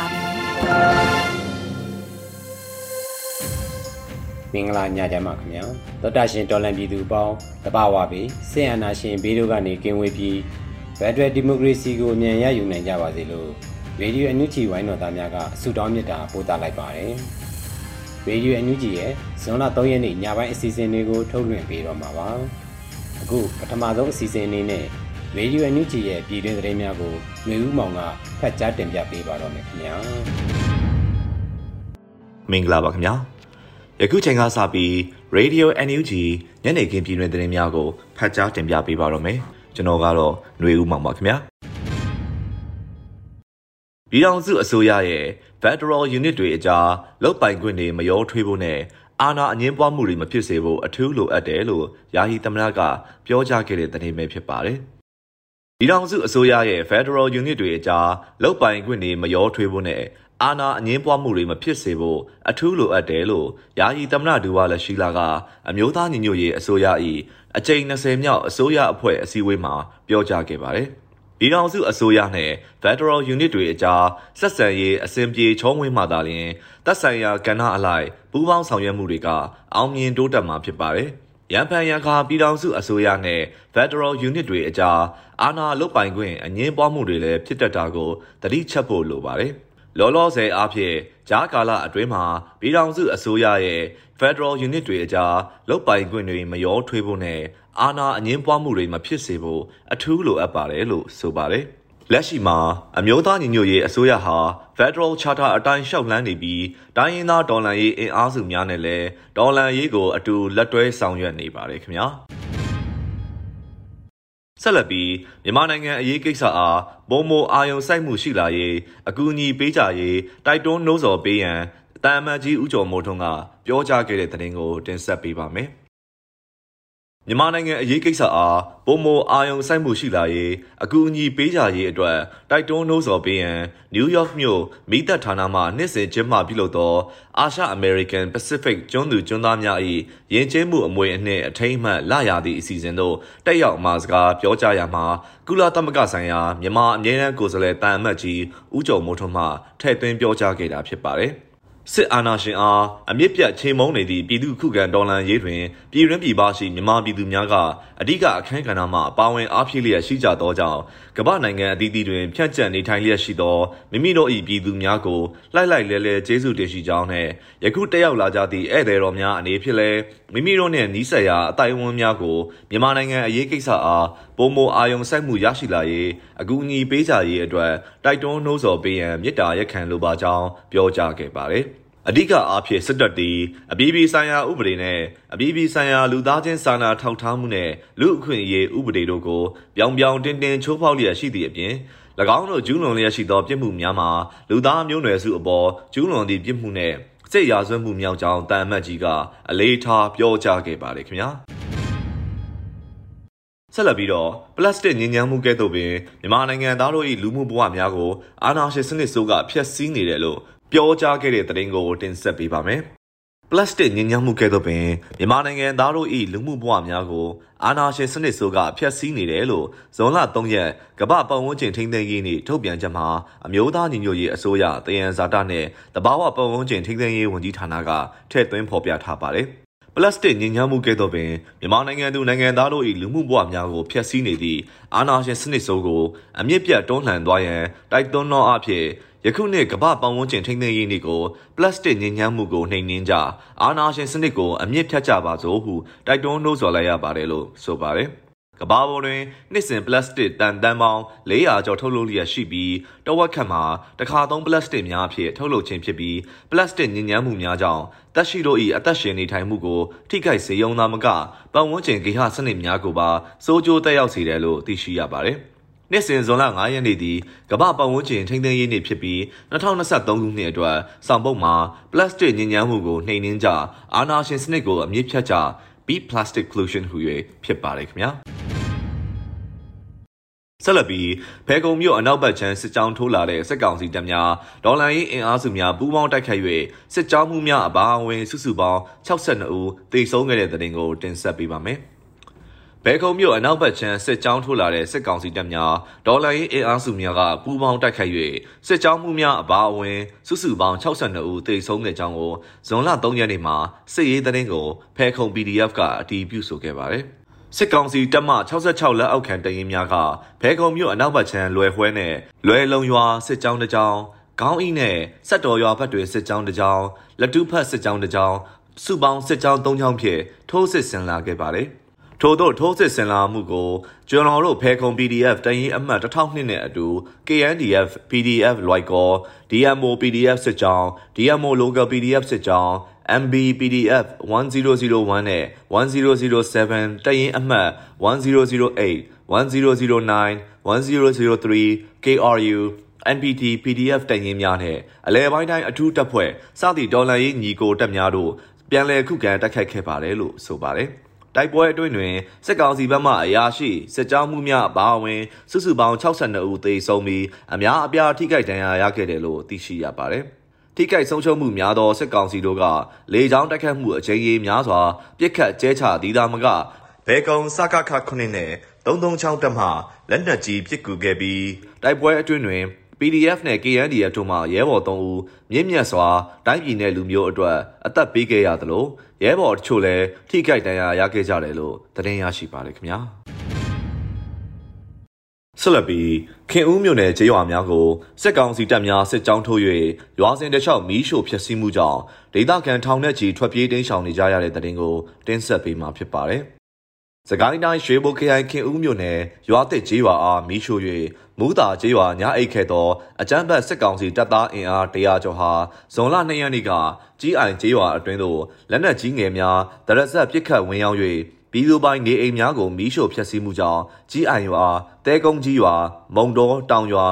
ါပြီ မင်္ဂလာညချမ်းပါခင်ဗျာသောတာရှင်တော်လန်ပြည်သူပေါင်းတဘာဝပေဆေယနာရှင်ဘေးတို့ကနေကင်းဝေးပြီးဖက်ဒရယ်ဒီမိုကရေစီကိုအမြန်ရယူနိုင်ကြပါစေလို့ရေဒီယိုအန်ယူဂျီဝိုင်းတော်သားများကဆုတောင်းမေတ္တာပို့သလိုက်ပါတယ်ရေဒီယိုအန်ယူဂျီရဲ့ဇွန်လ3ရက်နေ့ညပိုင်းအစီအစဉ်လေးကိုထုတ်လွှင့်ပေးတော့မှာပါအခုပထမဆုံးအစီအစဉ်လေးနဲ့ ရေဒီယိုအန်ယူဂျီရဲ့ပြည်တွင်းသတင်းများကိုမျိုးဦးမောင်ကဖတ်ကြားတင်ပြပေးပါတော့မယ်ခင်ဗျာမင်္ဂလာပါခင်ဗျာယခုချိန်ကစပြီး Radio NUG ညနေခင်းပြည်တွင်သတင်းများကိုဖတ်ကြားတင်ပြပေးပါတော့မယ်ကျွန်တော်ကတော့ຫນွေဦးမောင်ပါခင်ဗျာပြည်ထောင်စုအစိုးရရဲ့ Federal Unit တွေအကြားလုတ်ပိုင်ခွင့်တွေမရောထွေးဖို့နဲ့အာဏာအငင်းပွားမှုတွေမဖြစ်စေဖို့အထူးလိုအပ်တယ်လို့ယာယီသမ္မတကပြောကြားခဲ့တဲ့သတင်းပဲဖြစ်ပါတယ် ပြည်ထောင်စုအစိုးရရဲ့ Federal Unit တွေအကြားလုတ်ပိုင်ခွင့်တွေမရောထွေးဖို့နဲ့အာဏာအငင်းပွားမှုတွေမဖြစ်စေဖို့အထူးလိုအပ်တယ်လို့ယာယီသမ္မတဒူဝါလက်ရှိလာကအမျိုးသားညီညွတ်ရေးအစိုးရ၏အကြိမ်20မြောက်အစိုးရအဖွဲ့အစည်းအဝေးမှာပြောကြားခဲ့ပါတယ်။ပြည်ထောင်စုအစိုးရနဲ့ Federal Unit တွေအကြားဆက်ဆံရေးအစဉ်ပြေချောမွေ့မှသာလျှင်သက်ဆိုင်ရာကဏ္ဍအလိုက်ပူးပေါင်းဆောင်ရွက်မှုတွေကအောင်မြင်တိုးတက်မှာဖြစ်ပါတယ်။ ရန်ဖန်ရန်ခါပြည်ထောင်စုအစိုးရနဲ့ Federal Unit တွေအကြားအာဏာလုတ်ပိုင်ခွင့်အငင်းပွားမှုတွေလည်းဖြစ်တတ်တာကိုသတိချက်ဖို့လိုပါတယ်။လောလောဆယ်အားဖြင့်ဂျားကာလအတွင်းမှာပြည်ထောင်စုအစိုးရရဲ့ Federal Unit တွေအကြားလုတ်ပိုင်ခွင့်တွေမရောထွေးဖို့နဲ့အာဏာအငင်းပွားမှုတွေမဖြစ်စေဖို့အထူးလိုအပ်ပါတယ်လို့ဆိုပါတယ်။ လက်ရှိမှာအမျိုးသားညီညွတ်ရေးအစိုးရဟာ Federal Charter အတိုင်းရှောက်လှမ်းနေပြီးတိုင်းရင်းသားဒေါ်လာရေးအင်အားစုများနဲ့လည်းဒေါ်လာရေးကိုအတူလက်တွဲဆောင်ရွက်နေပါတယ်ခင်ဗျာ။ဆက်လက်ပြီးမြန်မာနိုင်ငံအရေးကိစ္စအားပုံမအာယုံစိုက်မှုရှိလာရေးအကူအညီပေးကြရေးတိုက်တွန်းနှိုးဆော်ပေးရန်တာမန်ကြီးဦးကျော်မိုးထွန်းကပြောကြားခဲ့တဲ့သတင်းကိုတင်ဆက်ပေးပါမယ်။ မြန်မာနိုင်ငံအရေးကိစ္စအားပုံမအာယုံစိုက်မှုရှိလာရေးအကူအညီပေးကြရေးအတွက်တိုက်တွန်းနှိုးဆော်ပေးရန်နယူးယောက်မြို့မိသက်ဌာနမှနှစ်စဉ်ကျင်းပပြုလုပ်သောအာရှအမေရိကန်ပစိဖိတ်ကျွန်းသူကျွန်းသားများ၏ယဉ်ကျေးမှုအမွေအနှစ်အထိမ်းအမှတ်လရာသည့်အစီအစဉ်သို့တက်ရောက်မှာစကားပြောကြားရမှာကုလသမဂ္ဂဆိုင်ရာမြန်မာအမြဲတမ်းကိုယ်စားလှယ်တာအမတ်ကြီးဦးကျော်မိုးထွန်းမှထည့်သွင်းပြောကြားခဲ့တာဖြစ်ပါတယ်။ စစ်အာဏာရှင်အားအမြင့်ပြတ်ချိန်မုံနေသည့်ပြည်သူခုခံတော်လှန်ရေးတွင်ပြည်ရင်းပြည်ပရှိမြန်မာပြည်သူများကအ धिक အခမ်းကဏ္ဍမှပါဝင်အားဖြည့်လျက်ရှိကြသောကြောင့်ကမ္ဘာနိုင်ငံအသီးသီးတွင်ဖြန့်ကျက်နေထိုင်လျက်ရှိသောမိမိတို့၏ပြည်သူများကိုလိုက်လိုက်လဲလဲကျေးဇူးတင်ရှိကြောင်းနှင့်ယခုတက်ရောက်လာကြသည့်ဧည့်သည်တော်များအနေဖြင့်လည်းမိမိတို့နှင့်နီးစပ်ရာအတိုင်းအဝန်များကိုမြန်မာနိုင်ငံအရေးကိစ္စအားပုံမအာယုံစိုက်မှုရရှိလာရေးအကူအညီပေးကြရေးအတွက်တိုက်တွန်းနှိုးဆော်ပေးရန်မြစ်တာရက်ခံလိုပါကြောင်းပြောကြားခဲ့ပါတယ်။ အဓိကအားဖြင့်စစ်တပ်တီအပြည်ပြည်ဆိုင်ရာဥပဒေနဲ့အပြည်ပြည်ဆိုင်ရာလူသားချင်းစာနာထောက်ထားမှုနဲ့လူအခွင့်အရေးဥပဒေတို့ကိုပြောင်ပြောင်တင်းတင်းချိုးဖောက်လျက်ရှိသည့်အပြင်၎င်းတို့ကျူးလွန်လျက်ရှိသောပြစ်မှုများမှာလူသားမျိုးနွယ်စုအပေါ်ကျူးလွန်သည့်ပြစ်မှုနဲ့စစ်ရာဇဝတ်မှုမြောက်ကြောင်းတန်အမတ်ကြီးကအလေးထားပြောကြားခဲ့ပါတယ်ခင်ဗျာဆက်လက်ပြီးတော့ပလတ်စတစ်ညဉ့်ညမ်းမှုကဲ့သို့ပင်မြန်မာနိုင်ငံသားတို့၏လူမှုဘဝများကိုအာဏာရှင်စနစ်ဆိုးကဖျက်ဆီးနေတယ်လို့ ပြောကြားခဲ့တဲ့သတင်းကိုတင်ဆက်ပေးပါမယ်။ပလတ်စတစ်ညဉ့်ညမ်းမှုကဲ့သို့ပင်မြန်မာနိုင်ငံသားတို့၏လူမှုဘဝများကိုအာဏာရှင်စနစ်ဆိုးကဖျက်ဆီးနေတယ်လို့ဇွန်လ3ရက်ကမ္ဘာပတ်ဝန်းကျင်ထိန်းသိမ်းရေးနှင့်ထုတ်ပြန်ချက်မှာအမျိုးသားညီညွတ်ရေးအစိုးရတယံဇာတာနှင့်တဘာဝပတ်ဝန်းကျင်ထိန်းသိမ်းရေးဝန်ကြီးဌာနကထည့်သွင်းဖော်ပြထားပါတယ်။ ပလတ်စတစ်ညဉ့်ညမ်းမှုကဲ့သို့ပင်မြန်မာနိုင်ငံသူနိုင်ငံသားတို့၏လူမှုဘဝများကိုဖျက်ဆီးနေသည့်အာဏာရှင်စနစ်ဆိုးကိုအမြင့်ပြတ်တွန်းလှန်သွားရန်တိုက်တွန်းသောအဖြစ်ယခုနှစ်ကမ္ဘာပတ်ဝန်းကျင်ထိန်းသိမ်းရေးနေ့ကိုပလတ်စတစ်ညဉ့်ညမ်းမှုကိုနှိမ်နင်းကြအာဏာရှင်စနစ်ကိုအမြင့်ဖြတ်ကြပါစို့ဟုတိုက်တွန်းနှိုးဆော်လိုက်ရပါတယ်လို့ဆိုပါတယ် ကဘာပေါ်တွင်နှစ်စဉ်ပလတ်စတစ်တန်တန်ပေါင်း400ကျော်ထုတ်လုပ်လျက်ရှိပြီးတဝက်ခန့်မှာတခါသုံးပလတ်စတစ်များအဖြစ်ထုတ်လုပ်ခြင်းဖြစ်ပြီးပလတ်စတစ်ညဉ့်ညမ်းမှုများကြောင့်တက်ရှိတို့၏အသက်ရှင်နေထိုင်မှုကိုထိခိုက်စေရုံသာမကပတ်ဝန်းကျင်ဂေဟစနစ်များကိုပါစိုးကျိုးတက်ရောက်စေတယ်လို့သိရှိရပါတယ်။နှစ်စဉ်ဇွန်လ9ရက်နေ့သည်ကမ္ဘာပတ်ဝန်းကျင်ထိန်းသိမ်းရေးနေ့ဖြစ်ပြီး2023ခုနှစ်အတွက်ဆောင်ပုတ်မှာပလတ်စတစ်ညဉ့်ညမ်းမှုကိုနှိမ်နင်းကြအာနာရှင်စနစ်ကိုအမြင့်ဖြတ်ကြ Beat Plastic Pollution ဟူ၍ဖြစ်ပါတယ်ခင်ဗျာ။ ဆက်လက်ပြီးဖဲကုံမြို့အနောက်ဘက်ခြမ်းစစ်ကြောင်းထိုးလာတဲ့စစ်ကောင်စီတပ်များဒေါ်လာရေးအင်အားစုများပူးပေါင်းတိုက်ခိုက်၍စစ်ကြောင်းမှုများအပါအဝင်စုစုပေါင်း62ဦးသေဆုံးခဲ့တဲ့တဲ့တင်ကိုတင်ဆက်ပေးပါမယ်။ဘဲကုံမြို့အနောက်ဘက်ခြမ်းစစ်ကြောင်းထိုးလာတဲ့စစ်ကောင်စီတပ်များဒေါ်လာရေးအင်အားစုများကပူးပေါင်းတိုက်ခိုက်၍စစ်ကြောင်းမှုများအပါအဝင်စုစုပေါင်း62ဦးသေဆုံးခဲ့ကြောင်းကိုဇွန်လ3ရက်နေ့မှာစစ်ရေးသတင်းကိုဖဲခုံ PDF ကအတည်ပြုဆိုခဲ့ပါတယ်။ စစ်ကောင်စီတပ်မ66လက်အောက်ခံတရင်များကဖဲခုံမြို့အနောက်ဘက်ခြမ်းလွယ်ခွဲနဲ့လွယ်လုံရွာစစ်ကြောင်းတစ်ကြောင်းခေါင်းအီးနဲ့စက်တော်ရွာဘက်တွေစစ်ကြောင်းတစ်ကြောင်းလက်တူးဖက်စစ်ကြောင်းတစ်ကြောင်းစုပေါင်းစစ်ကြောင်း၃ကြောင်းဖြင့်ထိုးစစ်ဆင်လာခဲ့ပါတယ်ထို့သောထိုးစစ်ဆင်လာမှုကိုကျွန်တော်တို့ဖဲခုံ PDF တရင်အမှတ်1002နဲ့အတူ KNDF PDF လွိုက်ကော DMO PDF စစ်ကြောင်း DMO Local PDF စစ်ကြောင်း MB PDF 1001နဲ့1007တရင်အမှတ်1008 1009 1003 KRU NPT PDF တရင်များနဲ့အလဲပိုင်းတိုင်းအထူးတပ်ဖွဲ့စသည့်ဒေါ်လာရေးညီကိုတပ်များတို့ပြန်လည်ခုခံတိုက်ခိုက်ခဲ့ပါတယ်လို့ဆိုပါတယ်။တိုက်ပွဲအတွင်းတွင်စစ်ကောင်စီဘက်မှအရာရှိစစ်ကြောင်းမှုများအပါအဝင် စုစုပေါင်း62ဦးသေဆုံးပြီးအများအပြားထိခိုက်ဒဏ်ရာရခဲ့တယ်လို့သိရှိရပါတယ်။ ထိခိုက်ဆုံးရှုံးမှုများသောစစ်ကောင်စီတို့ကလေကြောင်းတိုက်ခတ်မှုအကြိမ်ကြီးများစွာပြစ်ခတ်ကျဲချသီးသားမကဘဲကုံစကခခုနှစ်နဲ့336တက်မှလက်နက်ကြီးပစ်ကူခဲ့ပြီးတိုက်ပွဲအတွင်းတွင် PDF နဲ့ KNDF တို့မှရဲဘော်3ဦးမြင့်မြတ်စွာတိုင်းပြည်နယ်လူမျိုးအတွက်အသက်ပေးခဲ့ရသလိုရဲဘော်တချို့လည်းထိခိုက်ဒဏ်ရာရခဲ့ကြတယ်လို့သတင်းရရှိပါတယ်ခင်ဗျာ ဆက်လက်ပြီးခင်ဦးမြို့နယ်ကျေးရွာများကိုစစ်ကောင်စီတပ်များစစ်ကြောင်းထိုး၍ရွာစဉ်တစ်လျှောက်မီးရှို့ဖျက်ဆီးမှုကြောင့်ဒေသခံထောင်နဲ့ချီထွက်ပြေးတိမ်းရှောင်နေကြရတဲ့တဲ့တင်ကိုတင်းဆက်ပေးမှာဖြစ်ပါတယ်။စကိုင်းတိုင်းရွှေဘိုခရိုင်ခင်ဦးမြို့နယ်ရွာတစ်ကျေးရွာအားမီးရှို့၍မူးတာကျေးရွာညအိတ်ခဲ့သောအကြမ်းဖက်စစ်ကောင်စီတပ်သားအင်အားတရာကျော်ဟာဇွန်လ2ရက်နေ့ကကြီးအိုင်ကျေးရွာအတွင်းသို့လက်နက်ကြီးငယ်များတရက်ဆက်ပစ်ခတ်ဝင်ရောက်၍ ပြည်သူပိုင်နေအိမ်များကိုမီးရှို့ဖျက်ဆီးမှုကြောင့်ကြီးအိုင်ရွာတဲကုန်းကြီးရွာမုံတော်တောင်ရွာ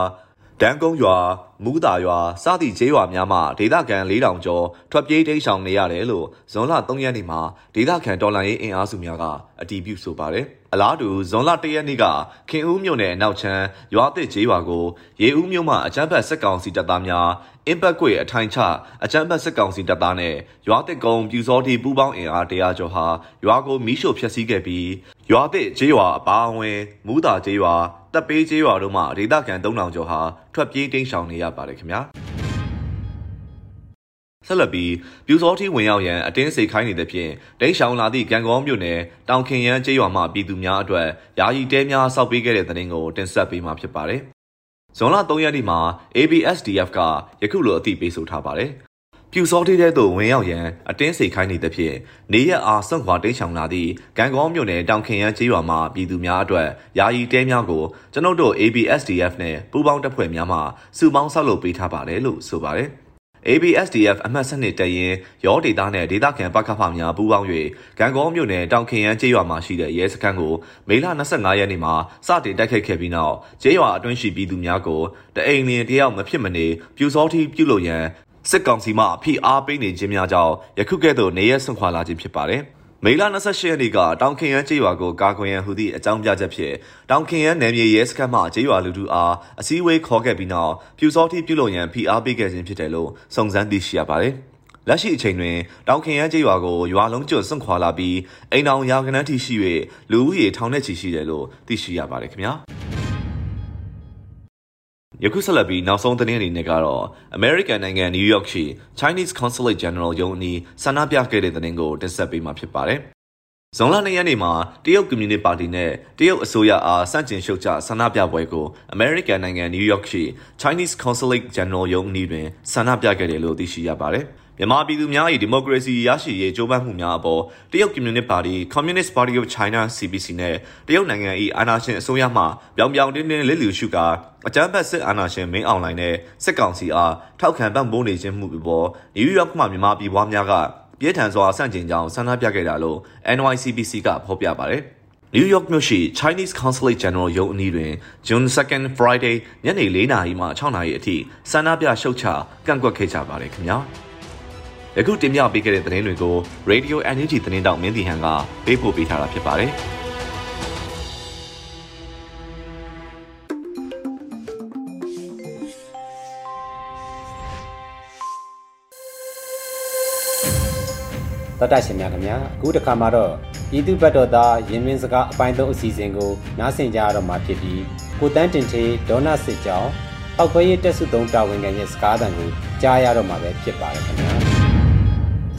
ဒန်းကုန်းရွာ မူးတာရွာစသည့်ကျေးရွာများမှာဒေသခံ4000ကျော်ထွက်ပြေးတိမ်းရှောင်နေရတယ်လို့ဇွန်လ3ရက်နေ့မှာဒေသခံတော်လှန်ရေးအင်အားစုများကအတည်ပြုဆိုပါတယ်။အလားတူဇွန်လ1ရက်နေ့ကခင်ဦးမြို့နယ်အနောက်ချမ်းရွာသစ်ကျေးရွာကိုရေဦးမြို့မှအကြမ်းဖက်စစ်ကောင်စီတပ်သားများအင်ပတ်ကွေအထိုင်ချအကြမ်းဖက်စစ်ကောင်စီတပ်သားနဲ့ရွာသစ်ကုန်းပြူစောတိပူးပေါင်းအင်အားတရားကျော်ဟာရွာကိုမီးရှို့ဖျက်ဆီးခဲ့ပြီးရွာသစ်ကျေးရွာအပါအဝင်မူးတာကျေးရွာတပ်ပေးကျေးရွာတို့မှဒေသခံ3000ကျော်ဟာထွက်ပြေးတိမ်းရှောင်နေရပါတယ်ခင်ဗျာဆက်လက်ပြီးပြူစောထီဝင်ရောက်ရန်အတင်းစိတ်ခိုင်းနေတဲ့ဖြင့်တိန့်ရှောင်လာသည့်ကံကောမြို့နယ်တောင်ခင်ရန်ကျေးရွာမှပြည်သူများအတွက်ယာယီတဲများစောက်ပေးခဲ့တဲ့တဲ့တင်ကိုတင်ဆက်ပေးမှာဖြစ်ပါတယ်။ဇွန်လ3ရက်နေ့မှာ ABSDF ကယခုလိုအသိပေးဆိုထားပါတယ်။ ပြူစောတိတဲ့သို့ဝင်ရောက်ရန်အတင်းစိတ်ခိုင်းနေတဲ့ဖြင့်နေရက်အားစွန့်ခွာတိန့်ရှောင်လာသည့်ကံကောမြို့နယ်တောင်ခင်ရန်ကျေးရွာမှပြည်သူများအတွက်ယာယီတဲများကိုကျွန်ုပ်တို့ ABSDF နဲ့ပူးပေါင်းတပ်ဖွဲ့များမှစုပေါင်းဆောက်လုပ်ပေးထားပါတယ်လို့ဆိုပါတယ်။ ABSDF အမှတ်7တရင်ရောဒေတာနဲ့ဒေတာခံပကဖများပူးပေါင်း၍ဂံကောမြို့နယ်တောင်ခင်ရန်ကျေးရွာမှာရှိတဲ့ရဲစခန်းကိုမေလ25ရက်နေ့မှာစတင်တိုက်ခိုက်ခဲ့ပြီးနောက်ကျေးရွာအတွင်းရှိပြည်သူများကိုတအိမ်လင်တယောက်မဖြစ်မနေပြူစောတိပြုလုပ်ရန် စစ်ကောင်စီမှဖိအားပေးနေခြင်းများကြောင့်ယခုကဲ့သို့နေရဆွန့်ခွာလာခြင်းဖြစ်ပါတယ်။မေလ28ရက်နေ့ကတောင်ခင်ရန်ကျေးရွာကိုကာကွယ်ရန်ဟူသည့်အကြောင်းပြချက်ဖြင့်တောင်ခင်ရန်နယ်မြေရဲစခန်းမှကျေးရွာလူထုအားအစည်းအဝေးခေါ်ခဲ့ပြီးနောက်ပြူစောတိပြုလုပ်ရန်ဖိအားပေးခဲ့ခြင်းဖြစ်တယ်လို့စုံစမ်းသိရှိရပါတယ်။လက်ရှိအချိန်တွင်တောင်ခင်ရန်ကျေးရွာကိုရွာလုံးကျွတ်စွန့်ခွာလာပြီးအိမ်တော်ရာခဏန်းထိရှိ၍လူဦးရေထောင်နဲ့ချီရှိတယ်လို့သိရှိရပါတယ်ခင်ဗျာ။ ယခုဆက်လက်ပြီးနောက်ဆုံးသတင်းအနေနဲ့ကတော့ American နိုင်ငံ New York ရှိ Chinese Consulate General ရုံးအနီးဆန္ဒပြခဲ့တဲ့သတင်းကိုတင်ဆက်ပေးမှာဖြစ်ပါတယ်။ဇွန်လ၂ရက်နေ့မှာတရုတ်ကွန်မြူနတီပါတီနဲ့တရုတ်အစိုးရအားစန့်ကျင်ရှုတ်ချဆန္ဒပြပွဲကို American နိုင်ငံ New York ရှိ Chinese Consulate General ရုံးအနီးတွင်ဆန္ဒပြခဲ့တယ်လို့သိရှိရပါတယ်။ မြန်မာပြည်သူများ၏ဒီမိုကရေစီရရှိရေးကြိုးပမ်းမှုများအပေါ်တရုတ်ကွန်မြူနတီပါတီ Communist Party of China CPC နဲ့တရုတ်နိုင်ငံ၏အာဏာရှင်အစိုးရမှပြောင်ပြောင်တင်းတင်းလစ်လျူရှုကာအကြမ်းဖက်စစ်အာဏာရှင်မင်းအောင်လှိုင်နဲ့စစ်ကောင်စီအားထောက်ခံပံ့ပိုးနေခြင်းမှုပေါ်နယူးယောက်မှမြန်မာပြည်ပွားများကပြည့်ထန်စွာဆန့်ကျင်ကြောင်းဆန္ဒပြခဲ့တာလို့ NYCBC ကဖော်ပြပါတယ်။ New York မြို့ရှိ Chinese Consulate General ရုံးအနီးတွင် June 2nd Friday ညနေ4:00နာရီမှ6:00နာရီအထိဆန္ဒပြရှုတ်ချကန့်ကွက်ခဲ့ကြပါတယ်ခင်ဗျာ။ ယခုတင်ပြပေးခဲ့တဲ့သတင်းတွေကို Radio NUG သတင်းတောက်မင်းတီဟန်ကပေးပို့ပေးထားတာဖြစ်ပါတယ်။တော်တာရှင်များခင်ဗျာအခုတစ်ခါမှာတော့ပြည်သူ့ဘက်တော်သားရင်းမြစ်စကားအပိုင်းသုံးအစီအစဉ်ကိုနားဆင်ကြရတော့မှာဖြစ်ပြီးကိုတန်းတင်ချေဒေါနာစစ်ကြောင်းပောက်ခွဲရေးတက်စုသုံးတာဝန်ခံရဲ့စကားသံကိုကြားရတော့မှာပဲဖြစ်ပါတယ်ခင်ဗျာ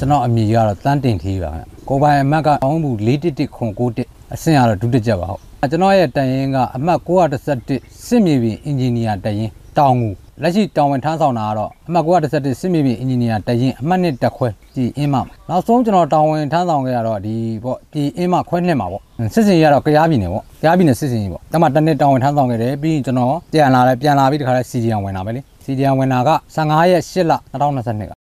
ကျွန်တော်အမည်ကတော့တန်းတင်ထီးပါကိုပိုင်အမတ်ကအောင်းဘူး411ခွန်91အဆင့်ကတော့ဒုတိယပါဟုတ်ကျွန်တော်ရဲ့တရင်ကအမတ်911စစ်မြေပြင်အင်ဂျင်နီယာတရင်တောင်ငူလက်ရှိတောင်ဝင်ထမ်းဆောင်တာကတော့အမှတ်917စစ်မြေပြင်အင်ဂျင်နီယာတရင်အမှတ်1တက်ခွဲကြည်အင်းမနောက်ဆုံးကျွန်တော်တောင်ဝင်ထမ်းဆောင်ခဲ့ရတော့ဒီပေါ့ကြည်အင်းမခွဲနှစ်မှာပေါ့စစ်စင်ရတော့ကြားပြည်နယ်ပေါ့ကြားပြည်နယ်စစ်စင်ကြီးပေါ့တမတနေ့တောင်ဝင်ထမ်းဆောင်ခဲ့တယ်ပြီးရင်ကျွန်တော်ပြန်လာတယ်ပြန်လာပြီးတခါလဲစီဒီယံဝင်လာပဲလေစီဒီယံဝင်လာက15ရက်8လ2022က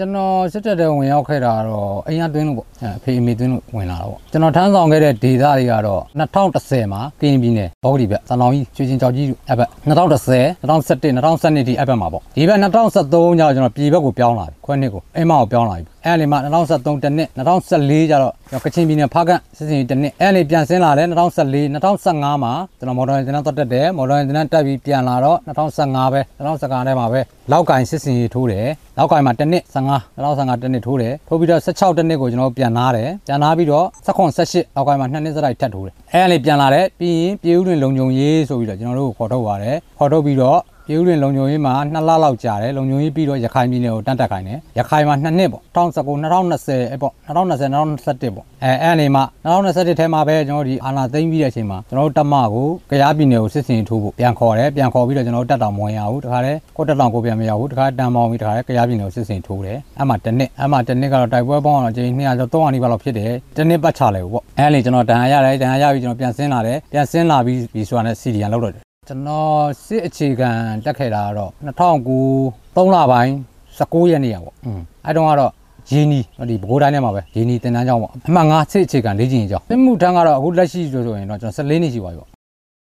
ကျွန်တော်စစ်တပ်တဲ့ဝင်ရောက်ခဲ့တာတော့အရင်သွင်းလို့ပေါ့အဖေအမေသွင်းလို့ဝင်လာတော့ပေါ့ကျွန်တော်ထမ်းဆောင်ခဲ့တဲ့ဒေသတွေကတော့2010မှာကရင်ပြည်နယ်ဘောဂဒီဘက်စံလောင်ကြီးချွေချင်းကြောက်ကြီးအဘက်2010 2017 2012ဒီအဘက်မှာပေါ့ဒီဘက်2013ကျတော့ကျွန်တော်ပြည်ဘက်ကိုပြောင်းလာပြီခွဲနှစ်ကိုအိမ်မကိုပြောင်းလာပြီ အဲ့ဒီမှာ2013တနှစ်2014ကျတော့ကချင်ပြည်နယ်ဖားကန့်စစ်စင်တနှစ်အဲ့ဒီပြန်ဆင်းလာတယ်2014 2015မှာကျွန်တော်မော်ဒယ်တင်တက်တယ်မော်ဒယ်တင်တက်ပြီးပြန်လာတော့2015ပဲ2015ထဲမှာပဲလောက်ကင်စစ်စင်ရေးထိုးတယ်လောက်ကင်မှာတနှစ်15 2015တနှစ်ထိုးတယ်ထိုးပြီးတော့16တနှစ်ကိုကျွန်တော်ပြန်နာတယ်ပြန်နာပြီးတော့16 18လောက်ကင်မှာ2နှစ်စတိုက်ထပ်ထိုးတယ်အဲ့ဒီပြန်လာတယ်ပြီးရင်ပြည်ဦးတွင်လုံခြုံရေးဆိုပြီးတော့ကျွန်တော်တို့ကိုခေါ်ထုတ်ပါတယ်ခေါ်ထုတ်ပြီးတော့ ပြည်ဦးတွင်လုံခြုံရေးမှာ2လလောက်ကြာတယ်လုံခြုံရေးပြီးတော့ရခိုင်ပြည်နယ်ကိုတန်းတက်ခိုင်းတယ်ရခိုင်မှာ2နှစ်ပေါ့2019 2020ပေါ့2020 2021ပေါ့အဲအဲ့အနေမှာ2021ထဲမှာပဲကျွန်တော်ဒီအာနာသိမ့်ပြီးတဲ့အချိန်မှာကျွန်တော်တို့တက်မကိုကြရားပြည်နယ်ကိုစစ်စင်ထိုးဖို့ပြန်ခေါ်တယ်ပြန်ခေါ်ပြီးတော့ကျွန်တော်တို့တက်တောင်မဝင်ရဘူးတခါလဲကိုတက်တောင်ကိုပြန်မရဘူးတခါတန်ပေါင်းပြီးတခါလဲကြရားပြည်နယ်ကိုစစ်စင်ထိုးတယ်အဲ့မှာတစ်နှစ်အဲ့မှာတစ်နှစ်ကတော့တိုက်ပွဲပေါင်းတော့ချိန်200ကျော်300နီးပါးလောက်ဖြစ်တယ်တစ်နှစ်ပတ်ချလဲပေါ့အဲ့လေကျွန်တော်တန်ရရတယ်တန်ရရပြီးကျွန်တော်ပြန်ဆင်းလာတယ်ပြန်ဆင်းလာပြီးပြီးဆိုတာနဲ့စီဒီယန်လောက်တော့ ကျွန်တော်စစ်အခြေခံတက်ခဲ့တာကတော့2009 3လပိုင်း19ရက်နေ့ရပေါ့อืมအဲ့တုန်းကတော့ရင်းနီဒီဘကိုးတိုင်းထဲမှာပဲရင်းနီတင်တန်းကျောင်းပေါ့အမှတ်9စစ်အခြေခံလေ့ကျင့်ရေးကျောင်းပြမှုထမ်းကတော့အခုလက်ရှိဆိုဆိုရင်တော့ကျွန်တော်14နှစ်ရှိပါပြီပေါ့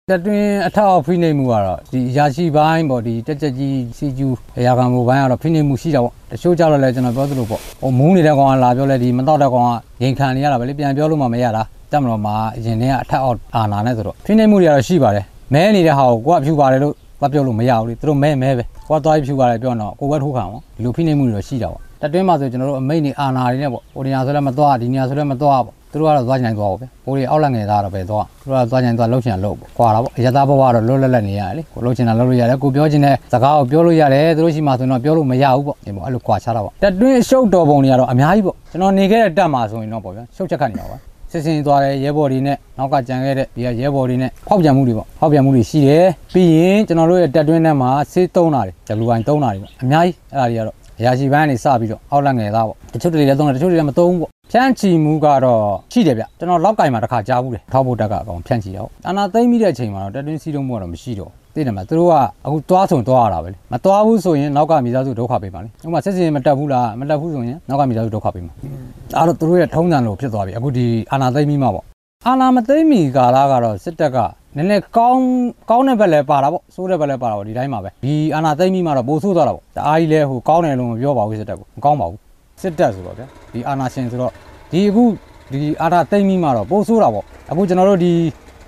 တတွင်အထောက်ဖိနေမှုကတော့ဒီရာရှိပိုင်းပေါ့ဒီတက်ချက်ကြီးစီကျူအရာခံမှုပိုင်းကတော့ဖိနေမှုရှိတာပေါ့တချို့ကြောက်တော့လဲကျွန်တော်ပြောသလိုပေါ့ဟိုမူးနေတဲ့ကောင်ကလာပြောလဲဒီမတော့တဲ့ကောင်ကရင်ခံနေရတာပဲလေပြန်ပြောလို့မှမရတာတက်မလို့မှာအရင်တည်းကအထက်အောက်အာနာနဲ့ဆိုတော့ဖိနေမှုတွေကတော့ရှိပါတယ် မဲနေတဲ့ဟာကိုကိုကဖြူပါတယ်လို့သွားပြောလို့မရဘူးလေသူတို့မဲမဲပဲကိုကသွားဖြူပါတယ်ပြောတော့ကိုပဲထိုးခံပေါ့ဒီလိုဖိနေမှုတွေတော့ရှိတာပေါ့တတွင်းမှာဆိုကျွန်တော်တို့အမိတ်နေအာနာတွေနဲ့ပေါ့ဟိုနေရာဆိုလည်းမသွားဒီနေရာဆိုလည်းမသွားပေါ့သူတို့ကတော့သွားချင်သွားပေါ့ဗျဟိုတွေအောက်လက်ငယ်သားတော့ပဲသွားသူတို့ကသွားချင်သွားလှုပ်ချင်လှုပ်ပေါ့ကွာတာပေါ့အရသာဘဝတော့လွတ်လပ်လပ်နေရတယ်လေကိုလှုပ်ချင်တာလှုပ်လို့ရတယ်ကိုပြောချင်တဲ့စကားကိုပြောလို့ရတယ်သူတို့ရှိမှဆိုတော့ပြောလို့မရဘူးပေါ့ဒီပေါ့အဲ့လိုကွာချတာပေါ့တတွင်းရှုပ်တော်ပုံတွေကတော့အများကြီးပေါ့ကျွန်တော်နေခဲ့တဲ့တက်မှာဆိုရင်တော့ပေါ့ဗျရှုပ်ချက်ခတ်နေတာပါ စစ်စင်သွားတယ်ရဲဘော်တွေနဲ့နောက်ကကြံခဲ့တဲ့ဒီကရဲဘော်တွေနဲ့ဖောက်ပြန်မှုတွေပေါ့ဖောက်ပြန်မှုတွေရှိတယ်ပြီးရင်ကျွန်တော်တို့ရဲ့တက်တွင်းထဲမှာဆေးသုံးတာတွေဒလူပိုင်းသုံးတာတွေပေါ့အများကြီးအဲ့ဒါတွေကတော့အရာရှိပိုင်းကနေစပြီးတော့အောက်လက်ငယ်သားပေါ့တချို့တွေလည်းသုံးတယ်တချို့တွေလည်းမသုံးဘူးပေါ့ဖြန့်ချီမှုကတော့ရှိတယ်ဗျကျွန်တော်လောက်ကင်မှာတစ်ခါကြားဘူးတယ်ထောက်ဖို့တက်ကအကောင်ဖြန့်ချီတော့အာနာသိမ့်မိတဲ့အချိန်မှာတော့တက်တွင်းစီးတုံးမှုကတော့မရှိတော့ သိတယ်မလားသူတို့ကအခုသွားဆုံသွားရတာပဲလေမသွားဘူးဆိုရင်နောက်ကမိသားစုဒုက္ခပေးပါလေဥပမာစစ်စင်မတက်ဘူးလားမတက်ဘူးဆိုရင်နောက်ကမိသားစုဒုက္ခပေးမှာအဲ့တော့သူတို့ရဲ့ထုံးစံလိုဖြစ်သွားပြီအခုဒီအာနာသိမ့်မိမှာပေါ့အာနာမသိမ့်မီကာလကတော့စစ်တပ်ကနည်းနည်းကောင်းကောင်းတဲ့ဘက်လည်းပါတာပေါ့ဆိုးတဲ့ဘက်လည်းပါတာပေါ့ဒီတိုင်းမှာပဲဒီအာနာသိမ့်မိမှာတော့ပိုဆိုးသွားတာပေါ့တအားကြီးလဲဟိုကောင်းတယ်လို့မပြောပါဘူးစစ်တပ်ကမကောင်းပါဘူးစစ်တပ်ဆိုတော့ဗျာဒီအာနာရှင်ဆိုတော့ဒီအခုဒီအာနာသိမ့်မိမှာတော့ပိုဆိုးတာပေါ့အခုကျွန်တော်တို့ဒီ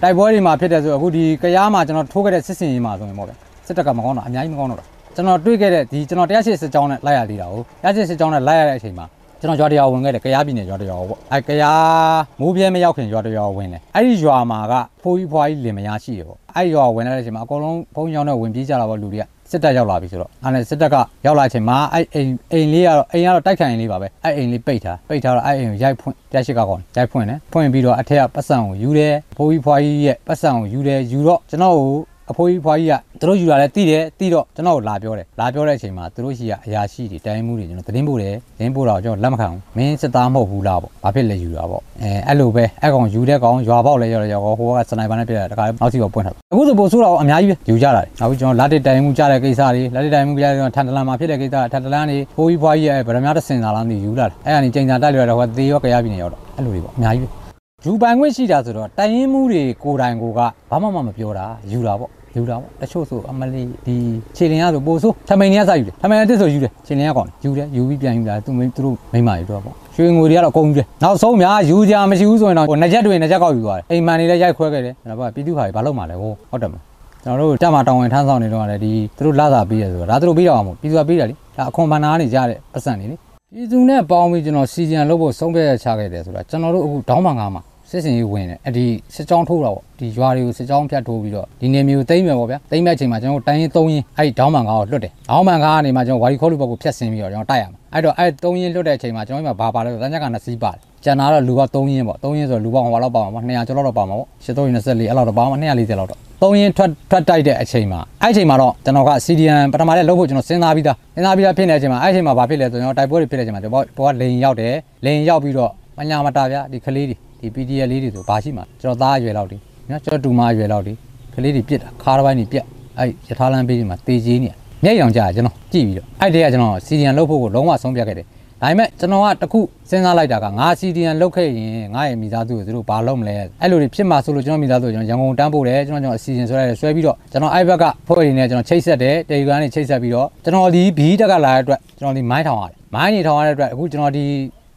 တိုက်ပွဲတွေမှာဖြစ်တယ်ဆိုအခုဒီကရားမှာကျွန်တော်ထိုးခဲ့တဲ့စစ်စင်ရေးမှာဆိုရင်ပေါ့ဗျာစစ်တပ်ကမကောင်းတာအများကြီးမကောင်းတော့တာကျွန်တော်တွေ့ခဲ့တဲ့ဒီကျွန်တော်တရားရှိစစ်ကြောင်းနဲ့လိုက်ရသေးတာဟုတ်တရားရှိစစ်ကြောင်းနဲ့လိုက်ရတဲ့အချိန်မှာကျွန်တော်ရွာတရွာဝင်ခဲ့တယ်ကရားပြည်နယ်ရွာတရွာပေါ့အဲကရားမိုးပြဲမရောက်ခင်ရွာတရွာဝင်တယ်အဲ့ဒီရွာမှာကဖိုးကြီးဖွားကြီးလင်မယားရှိတယ်ပေါ့အဲ့ဒီရွာဝင်လာတဲ့အချိန်မှာအကုန်လုံးဖုန်းကြောင်းနဲ့ဝင်ပြေးကြတာပေါ့လူတွေက စစ်တပ်ရောက်လာပြီဆိုတော့အဲ့နဲ့စစ်တပ်ကရောက်လာတဲ့အချိန်မှာအဲ့အိမ်အိမ်လေးကတော့အိမ်ကတော့တိုက်ခိုင်လေးပါပဲအဲ့အိမ်လေးပိတ်ထားပိတ်ထားတော့အဲ့အိမ်ကိုရိုက်ဖွင့်တက်ရှိကကောင်ရိုက်ဖွင့်တယ်ဖွင့်ပြီးတော့အထက်ကပတ်စံကိုယူတယ်ဖိုးကြီးဖွားကြီးရဲ့ပတ်စံကိုယူတယ်ယူတော့ကျွန်တော်ကို အဖိုးကြီးဖွားကြီးကသူတို့ယူလာလဲတီးတယ်တီးတော့ကျွန်တော်ကိုလာပြောတယ်လာပြောတဲ့အချိန်မှာသူတို့ရှိကအရာရှိတွေတိုင်းမှုတွေကျွန်တော်သတင်းပို့တယ်သတင်းပို့တော့ကျွန်တော်လက်မခံဘူးမင်းစစ်သားမဟုတ်ဘူးလားပေါ့ဘာဖြစ်လဲယူတာပေါ့အဲအဲ့လိုပဲအဲ့ကောင်ယူတဲ့ကောင်ရွာပေါက်လဲရောက်တယ်ရောက်တော့ဟိုကစနိုက်ပါနဲ့ပြတယ်တခါနောက်စီတော့ပွင့်ထားအခုဆိုပို့ဆိုးတော့အများကြီးပဲယူကြတာနောက်ပြီးကျွန်တော်လက်တစ်တိုင်မှုကြတဲ့ကိစ္စတွေလက်တစ်တိုင်မှုကြတဲ့ထန်တလန်မှာဖြစ်တဲ့ကိစ္စထန်တလန်နေဖိုးကြီးဖွားကြီးရဲ့ဗရမများတစ်စင်သာလားမသိယူလာတယ်အဲ့ဒါနေချိန်သာတက်လျော်တော့ဟိုသေရောကြရပြီနေရောက်တော့အဲ့လိုတွေပေါ့အများကြီးပဲ ယူပိုင်ခွင့်ရှိတာဆိုတော့တိုင်ရင်မှုတွေကိုယ်တိုင်ကိုကဘာမှမပြောတာယူတာပေါ့ယူတာပေါ့တချို့ဆိုအမလီဒီခြေလင်ရဆိုပို့ဆိုထမိန်နေရစယူတယ်ထမိန်အစ်စ်ဆိုယူတယ်ခြေလင်ရကောင်ယူတယ်ယူပြီးပြန်ယူတာသူသူတို့မိမယူတော့ပေါ့ရွှေငွေတွေကတော့အကုန်ယူတယ်နောက်ဆုံးများယူကြမရှိဘူးဆိုရင်တော့ဟိုနှစ်ချက်တွေနှစ်ချက်ကောက်ယူသွားတယ်အိမ်မန်တွေလည်းရိုက်ခွဲခဲ့တယ်ဒါပေမဲ့ပြည်သူ့ဟာတွေဘာလုပ်မှလဲဟိုဟုတ်တယ်မကျွန်တော်တို့တက်မှာတောင်းဝင်ထမ်းဆောင်နေတော့လည်းဒီသူတို့လာစာပေးရဆိုတော့ဒါသူတို့ပေးတော့မှာပြည်သူကပေးတယ်လေဒါအခွန်ဘဏ္ဍာကနေကြတဲ့ပတ်စံနေလေပြည်သူနဲ့ပေါင်းပြီးကျွန်တော်စီဂျန်လုပ်ဖို့ဆုံးဖြတ်ချခဲ့တယ်ဆိုတာကျွန်တော်တို့အခုတောင်းပန်ကားမှာ စစ်စင်ရေးဝင်တယ်အဒီစစ်ကြောင်းထိုးတာပေါ့ဒီရွာတွေကိုစစ်ကြောင်းဖြတ်ထိုးပြီးတော့ဒီနေမျိုးတိမ့်မယ်ပေါ့ဗျာတိမ့်မဲ့အချိန်မှာကျွန်တော်တိုင်းရင်၃ရင်အဲ့ဒီဒေါင်းမန်ကားကိုလွတ်တယ်ဒေါင်းမန်ကားကနေမှကျွန်တော်ဝါရီခေါ်လူဘက်ကိုဖြတ်ဆင်းပြီးတော့ကျွန်တော်တိုက်ရမှာအဲ့တော့အဲ့၃ရင်လွတ်တဲ့အချိန်မှာကျွန်တော်ဒီမှာဘာပါလဲဆိုတန်းချက်က2စီးပါတယ်ကျန်တာတော့လူက3ရင်ပေါ့3ရင်ဆိုလူပေါင်းဟိုလောက်ပါမှာပေါ့200ကျော်လောက်တော့ပါမှာပေါ့8324အဲ့လောက်တော့ပါမှာ240လောက်တော့3ရင်ထွက်ထွက်တိုက်တဲ့အချိန်မှာအဲ့အချိန်မှာတော့ကျွန်တော်က CDN ပထမလေးလုပ်ဖို့ကျွန်တော်စဉ်းစားပြီးသားစဉ်းစားပြီးသားဖြစ်နေတဲ့အချိန်မှာအဲ့အချိန်မှာဘာဖြစ်လဲဆိုတော့ကျွန်တော်တိုက်ပွဲတွေဖြစ်တဲ့အချိန်မှာကျွန်တော်ဘောကလိန်ရောက်တယ်လိန်ရောက်ပြီးတော့မညာမတာဗျာဒီကလေးတွေ ဒီ PDL လေးတွေဆိုဘာရှိမှာကျွန်တော်သားအရွယ်လောက်ဒီနော်ကျွန်တော်တူမအရွယ်လောက်ဒီကလေးတွေပြစ်တာခါတစ်ပိုင်းတွေပြက်အဲ့ရထားလမ်းပေးဒီမှာတေးကြီးနေမျက်ရောင်ကြကျွန်တော်ကြည့်ပြီးတော့အဲ့တည်းကကျွန်တော် CDN လုပ်ဖို့ကိုလုံးဝဆုံးဖြတ်ခဲ့တယ်ဒါပေမဲ့ကျွန်တော်ကတခုစဉ်းစားလိုက်တာကငါ CDN လောက်ခဲ့ရင်ငါရဲ့မိသားစုကိုသူတို့ဘာလုပ်မလဲအဲ့လိုတွေဖြစ်မှာဆိုလို့ကျွန်တော်မိသားစုကိုကျွန်တော်ရန်ကုန်တန်းပို့တယ်ကျွန်တော်ကျွန်တော်အစီအစဉ်ဆွဲရတယ်ဆွဲပြီးတော့ကျွန်တော်အဲ့ဘက်ကဖွဲ့ရင်းနဲ့ကျွန်တော်ချိတ်ဆက်တယ်တေဂရန်နဲ့ချိတ်ဆက်ပြီးတော့ကျွန်တော်ဒီဘီတက်ကလာတဲ့အတွက်ကျွန်တော်ဒီမိုင်းထောင်ရတယ်မိုင်းနေထောင်ရတဲ့အတွက်အခုကျွန်တော်ဒီ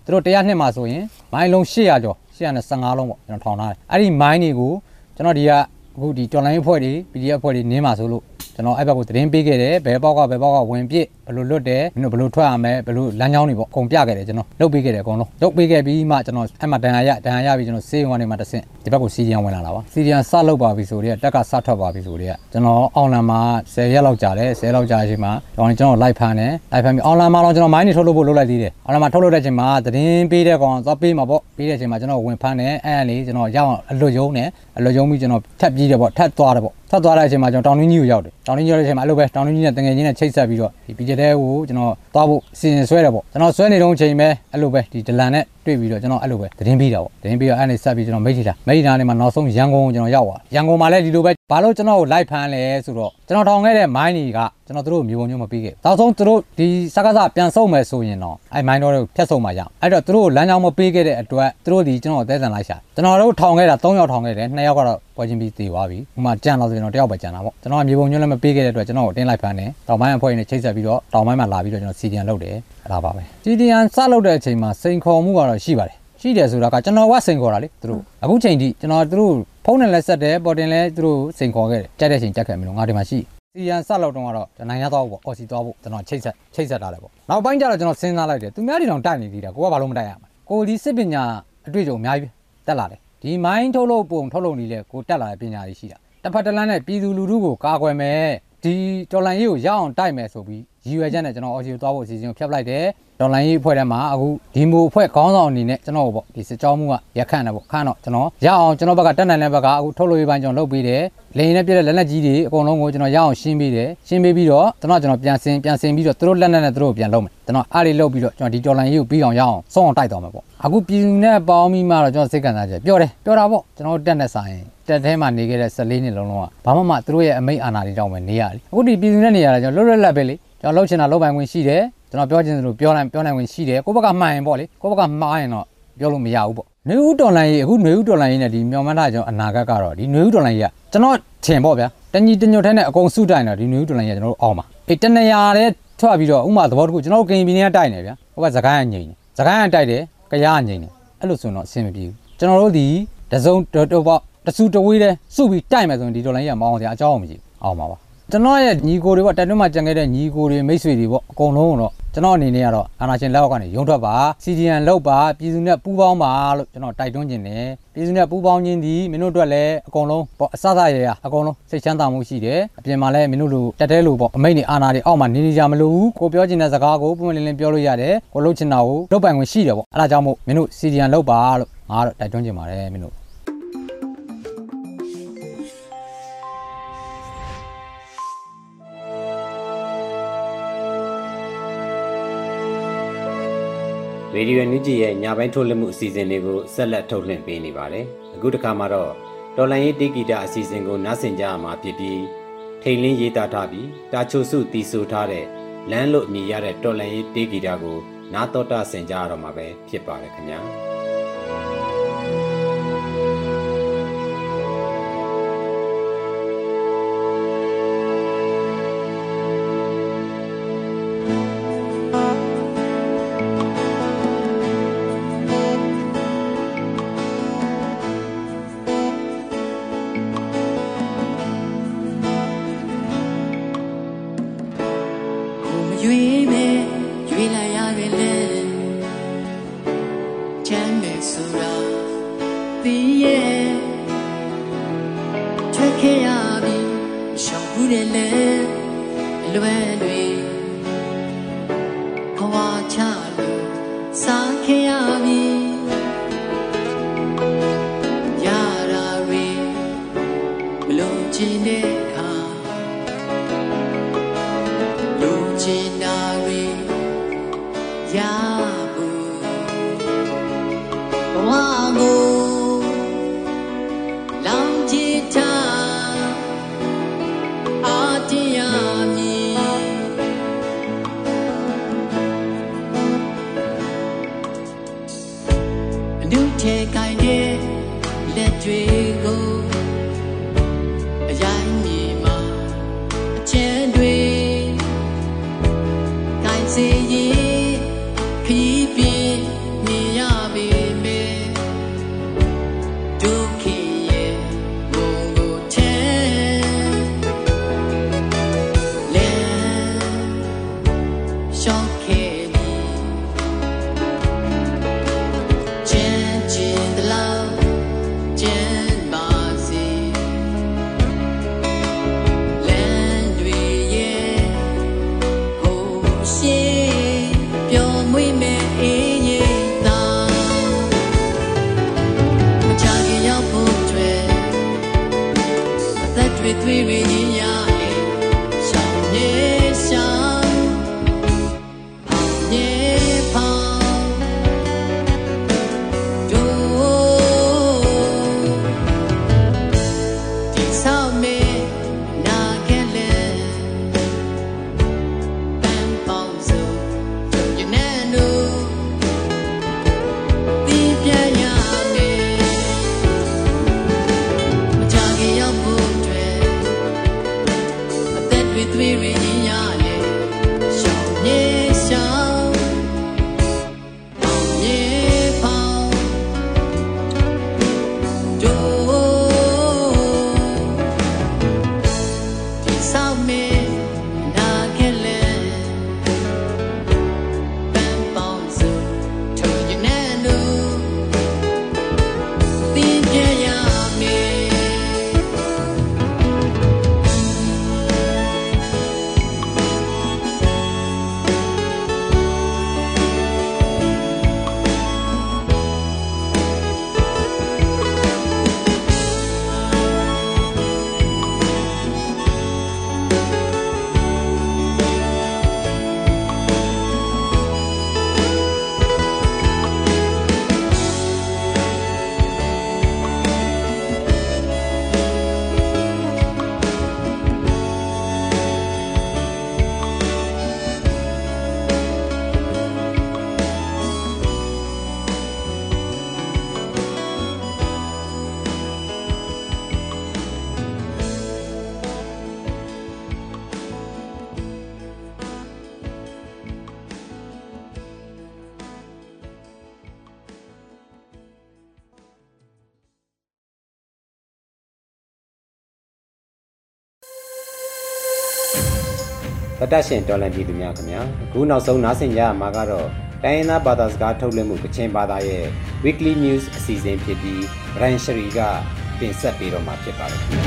သူတို့တရားနှစ်မှာဆိုရင်မိုင်းလုံး800ကျော် 815လုံးပေါ့ကျွန်တော်ထောင်ထားတယ်အဲ့ဒီမိုင်းတွေကိုကျွန်တော်ဒီကအခုဒီတော်လိုင်းအဖွဲ့တွေ PDF အဖွဲ့တွေနင်းမှာဆိုလို့ ကျွန်တော်အဲ့ဘက်ကိုသတင်းပေးခဲ့တယ်ဘယ်ပေါက်ကဘယ်ပေါက်ကဝင်ပြစ်ဘယ်လိုလွတ်တယ်မင်းတို့ဘယ်လိုထွက်ရမလဲဘယ်လိုလမ်းကြောင်းတွေပေါ့အကုန်ပြခဲ့တယ်ကျွန်တော်လုပ်ပေးခဲ့တယ်အကုန်လုံးလုပ်ပေးခဲ့ပြီးမှကျွန်တော်အဲ့မှာဒဏ်ရာရဒဏ်ရာရပြီးကျွန်တော်စေးရုံကနေမှတဆင့်ဒီဘက်ကိုစီဒီယန်ဝင်လာတာပါစီဒီယန်စလုပ်ပါပြီဆိုတော့တက်ကစထွက်ပါပြီဆိုတော့ကျွန်တော်အောင်လန်မှာ10ရက်လောက်ကြာတယ်10ရက်လောက်ကြာချိန်မှာကျွန်တော်ကျွန်တော်လိုက်ဖမ်းတယ်လိုက်ဖမ်းပြီးအောင်လန်မှာတော့ကျွန်တော်မိုင်းနေထုတ်လုပ်ဖို့လုပ်လိုက်သေးတယ်အောင်လန်မှာထုတ်လုပ်တဲ့ချိန်မှာသတင်းပေးတဲ့ကောင်သွားပေးမှာပေါ့ပေးတဲ့ချိန်မှာကျွန်တော်ဝင်ဖမ်းတယ်အဲ့အဲ့လေးကျွန်တော်ရအောင်အလွတ်ယုံတယ်အလွတ်ယုံပြီးကျွန်တော်ထပ်ပြေးတယ်ပေါ့ထပ်သွားတယ်ပေါ့ထပ်သွားတဲ့အချိန်မှာကျွန်တော်တောင်တွင်းကြီးကိုရောက်တယ်တောင်တွင်းကြီးရောက်တဲ့အချိန်မှာအဲ့လိုပဲတောင်တွင်းကြီးနဲ့တငယ်ချင်းနဲ့ချိတ်ဆက်ပြီးတော့ဒီ PJ တဲ့ကိုကျွန်တော်သွားဖို့စီစဉ်ဆွဲတယ်ပေါ့ကျွန်တော်ဆွဲနေတော့ချိန်ပဲအဲ့လိုပဲဒီဒလန်နဲ့ တွေ့ပြီးတော့ကျွန်တော်အဲ့လိုပဲသတင်းပေးတာပေါ့သတင်းပေးတော့အဲ့နေဆက်ပြီးကျွန်တော်မိတ်ထီတာမိတ်ထီတာနေမှာနောက်ဆုံးရန်ကုန်ကိုကျွန်တော်ရောက်သွားရန်ကုန်မှာလည်းဒီလိုပဲဘာလို့ကျွန်တော်ကိုလိုက်ဖမ်းလဲဆိုတော့ကျွန်တော်ထောင်ခဲ့တဲ့မိုင်းတွေကကျွန်တော်တို့မျိုးပုံမျိုးမပေးခဲ့နောက်ဆုံးတို့ဒီစကားစပြန်ဆုံးမယ်ဆိုရင်တော့အဲ့မိုင်းတော့ဖြတ်ဆုံးမှာရအောင်အဲ့တော့တို့လမ်းကြောင်းမပေးခဲ့တဲ့အတွက်တို့ဒီကျွန်တော်အသေးစံလိုက်ရှာကျွန်တော်တို့ထောင်ခဲ့တာ3ယောက်ထောင်ခဲ့တယ်2ယောက်ကတော့ပွဲချင်းပြီးတည်သွားပြီဥမာကြံတော့ဆိုရင်တော့တယောက်ပဲကြံတာပေါ့ကျွန်တော်မျိုးပုံမျိုးလည်းမပေးခဲ့တဲ့အတွက်ကျွန်တော်ကိုတင်းလိုက်ဖမ်းတယ်တောင်ပိုင်းအဖွဲ့နဲ့ချိတ်ဆက်ပြီးတော့တောင်ပိုင်းမှာလာပြီးတော့ကျွန်တော်စီဒီယန်လုပ်တယ်အဲ့ ဒါပါပဲစီဒီယန်စလုပ်တဲ့အချိန်မှာစိန်ခေါ်မှုကတော့ရှိပါတယ်ရှိတယ်ဆိုတာကကျွန်တော်ကစိန်ခေါ်တာလေသူတို့အခုချိန်ထိကျွန်တော်သူတို့ဖုန်းနဲ့လက်ဆက်တယ်ပေါ်တင်လဲသူတို့စိန်ခေါ်ခဲ့တယ်ကြက်တဲ့ချိန်ကြက်ခဲ့မလို့ငါဒီမှာရှိစီရန်ဆက်လောက်တုန်းကတော့ကျွန်တော်နိုင်ရသွားဖို့ပေါ့အော်စီသွားဖို့ကျွန်တော်ချိတ်ဆက်ချိတ်ဆက်ထားတယ်ပေါ့နောက်ပိုင်းကျတော့ကျွန်တော်စဉ်းစားလိုက်တယ်သူများတွေတောင်တိုက်နေသေးတယ်ကိုကဘာလို့မတိုက်ရမှာကိုဒီစစ်ပညာအတွေ့အကြုံအများကြီးတက်လာတယ်ဒီမိုင်းထုတ်လုပ်ပုံထုတ်လုပ်နည်းလဲကိုတက်လာတဲ့ပညာတွေရှိတာတစ်ဖက်တစ်လမ်းနဲ့ပြည်သူလူထုကိုကာကွယ်မယ် ဒီတော်လန်ရေးကိုရအောင်တိုက်မယ်ဆိုပြီးရည်ရွယ်ချက်နဲ့ကျွန်တော်အော်စီကိုသွားဖို့အစီအစဉ်ကိုဖျက်လိုက်တယ် ဒေါ်လာရေးအဖွဲ့ထဲမှာအခုဒီမိုအဖွဲ့ခေါင်းဆောင်အနေနဲ့ကျွန်တော်ပေါ့ဒီစစ်ကြောမှုကရခန့်တယ်ပေါ့ခန့်တော့ကျွန်တော်ရအောင်ကျွန်တော်ဘက်ကတက်နိုင်တဲ့ဘက်ကအခုထုတ်လို့ရပိုင်းကျွန်တော်လုပ်ပေးတယ်လေရင်နဲ့ပြည့်တဲ့လက်လက်ကြီးတွေအကုန်လုံးကိုကျွန်တော်ရအောင်ရှင်းပေးတယ်ရှင်းပေးပြီးတော့ကျွန်တော်ကျွန်တော်ပြန်ဆင်းပြန်ဆင်းပြီးတော့သူတို့လက်နဲ့နဲ့သူတို့ပြန်လုပ်မယ်ကျွန်တော်အားလေးလုပ်ပြီးတော့ကျွန်တော်ဒီဒေါ်လာရေးကိုပြီးအောင်ရအောင်ဆုံးအောင်တိုက်သွားမယ်ပေါ့အခုပြည်သူနဲ့ပေါင်းပြီးမှတော့ကျွန်တော်စိတ်ကန်စားချက်ပြောတယ်ပြောတာပေါ့ကျွန်တော်တက်နဲ့ဆိုင်တက်ထဲမှာနေခဲ့တဲ့14နှစ်လုံးလုံးကဘာမှမသူတို့ရဲ့အမိတ်အာဏာတွေတောင်းမယ်နေရတယ်အခုဒီပြည်သူနဲ့နေရတာကျွန်တော်လွတ်လွတ်လပ်ပဲလေကျွန်တော်လှုပ်ချင်တာလှုပ်ပိုင်ခွင့်ရှိတယ် ကျွန်တော်ပြောချင်သလိုပြောနိုင်ပြောနိုင်ခွင့်ရှိတယ်ကိုယ့်ဘက်ကမှန်ရင်ပေါ့လေကိုယ့်ဘက်ကမှားရင်တော့ပြောလို့မရဘူးပေါ့နှွေဦးတော်လိုင်းရေးအခုနှွေဦးတော်လိုင်းရေးနဲ့ဒီမြောင်မန်းသားကျွန်တော်အနာဂတ်ကတော့ဒီနှွေဦးတော်လိုင်းရေးကကျွန်တော်ထင်ပေါ့ဗျာတညီတညွတ်ထဲနဲ့အကုန်စုတိုင်တော့ဒီနှွေဦးတော်လိုင်းရေးကကျွန်တော်တို့အောင်ပါအေးတနေရာတဲ့ထွက်ပြီးတော့ဥမာသဘောတခုကျွန်တော်တို့ကင်ပီနေကတိုက်နေဗျာဟိုကစကိုင်းကငိန်နေစကိုင်းကတိုက်တယ်ကရားကငိန်နေအဲ့လိုဆိုတော့အဆင်မပြေဘူးကျွန်တော်တို့ဒီတစုံတော့ပေါ့တဆူတဝေးတဲ့စုပြီးတိုက်မယ်ဆိုရင်ဒီတော်လိုင်းရေးကမအောင်စရာအကြောင်းမရှိဘူးအောင်ပါပါ ကျွန်တော်ရဲ့ညီကိုတွေပေါ့တက်တွင်းမှာကြံခဲ့တဲ့ညီကိုတွေမိတ်ဆွေတွေပေါ့အကုန်လုံးတော့ကျွန်တော်အနေနဲ့ကတော့အာဏာရှင်လက်အောက်ကနေရုံထွက်ပါ CDN လောက်ပါပြည်သူနဲ့ပူးပေါင်းပါလို့ကျွန်တော်တိုက်တွန်းခြင်းတယ်ပြည်သူနဲ့ပူးပေါင်းခြင်းဒီမင်းတို့အတွက်လည်းအကုန်လုံးပေါ့အစစရရအကုန်လုံးစိတ်ချမ်းသာမှုရှိတယ်အပြင်မှာလည်းမင်းတို့လိုတက်တဲလိုပေါ့အမိတ်နေအာဏာတွေအောက်မှာနေနေကြမလို့ဘူးကိုပြောချင်တဲ့စကားကိုပုံမှန်လင်းလင်းပြောလို့ရတယ်ကိုလုပ်ချင်တာကိုလုပ်ပိုင်ခွင့်ရှိတယ်ပေါ့အဲဒါကြောင့်မို့မင်းတို့ CDN လောက်ပါလို့ငါကတော့တိုက်တွန်းခြင်းပါတယ်မင်းတို့ ရေဒီယိုနူဂျီရဲ့ညပိုင်းထုတ်လွှင့်မှုအစီအစဉ်လေးကိုဆက်လက်ထုတ်လွှင့်ပေးနေပါတယ်။အခုတစ်ခါမှာတော့တော်လန်ရေးတေဂီတာအစီအစဉ်ကိုနားဆင်ကြရမှာဖြစ်ပြီးထိန်လင်းရေးသားထားပြီးတာချိုစုတီဆိုထားတဲ့လမ်းလို့အမည်ရတဲ့တော်လန်ရေးတေဂီတာကိုနားတော်တာဆင်ကြရတော့မှာပဲဖြစ်ပါတယ်ခင်ဗျာ။ အနုထဲကိုင်းတဲ့လက်တွေ တတရှင်တော်လန်ပြည်သူများခင်ဗျာအခုနောက်ဆုံးနားဆင်ကြရမှာကတော့တိုင်းရင်းသားဘာသာစကားထုတ်လွှင့်မှုကချင်ဘာသာရဲ့ Weekly News အစီအစဉ်ဖြစ်ပြီး Brian Shri ကတင်ဆက်ပေးတော့မှာဖြစ်ပါတယ်ခင်ဗျာ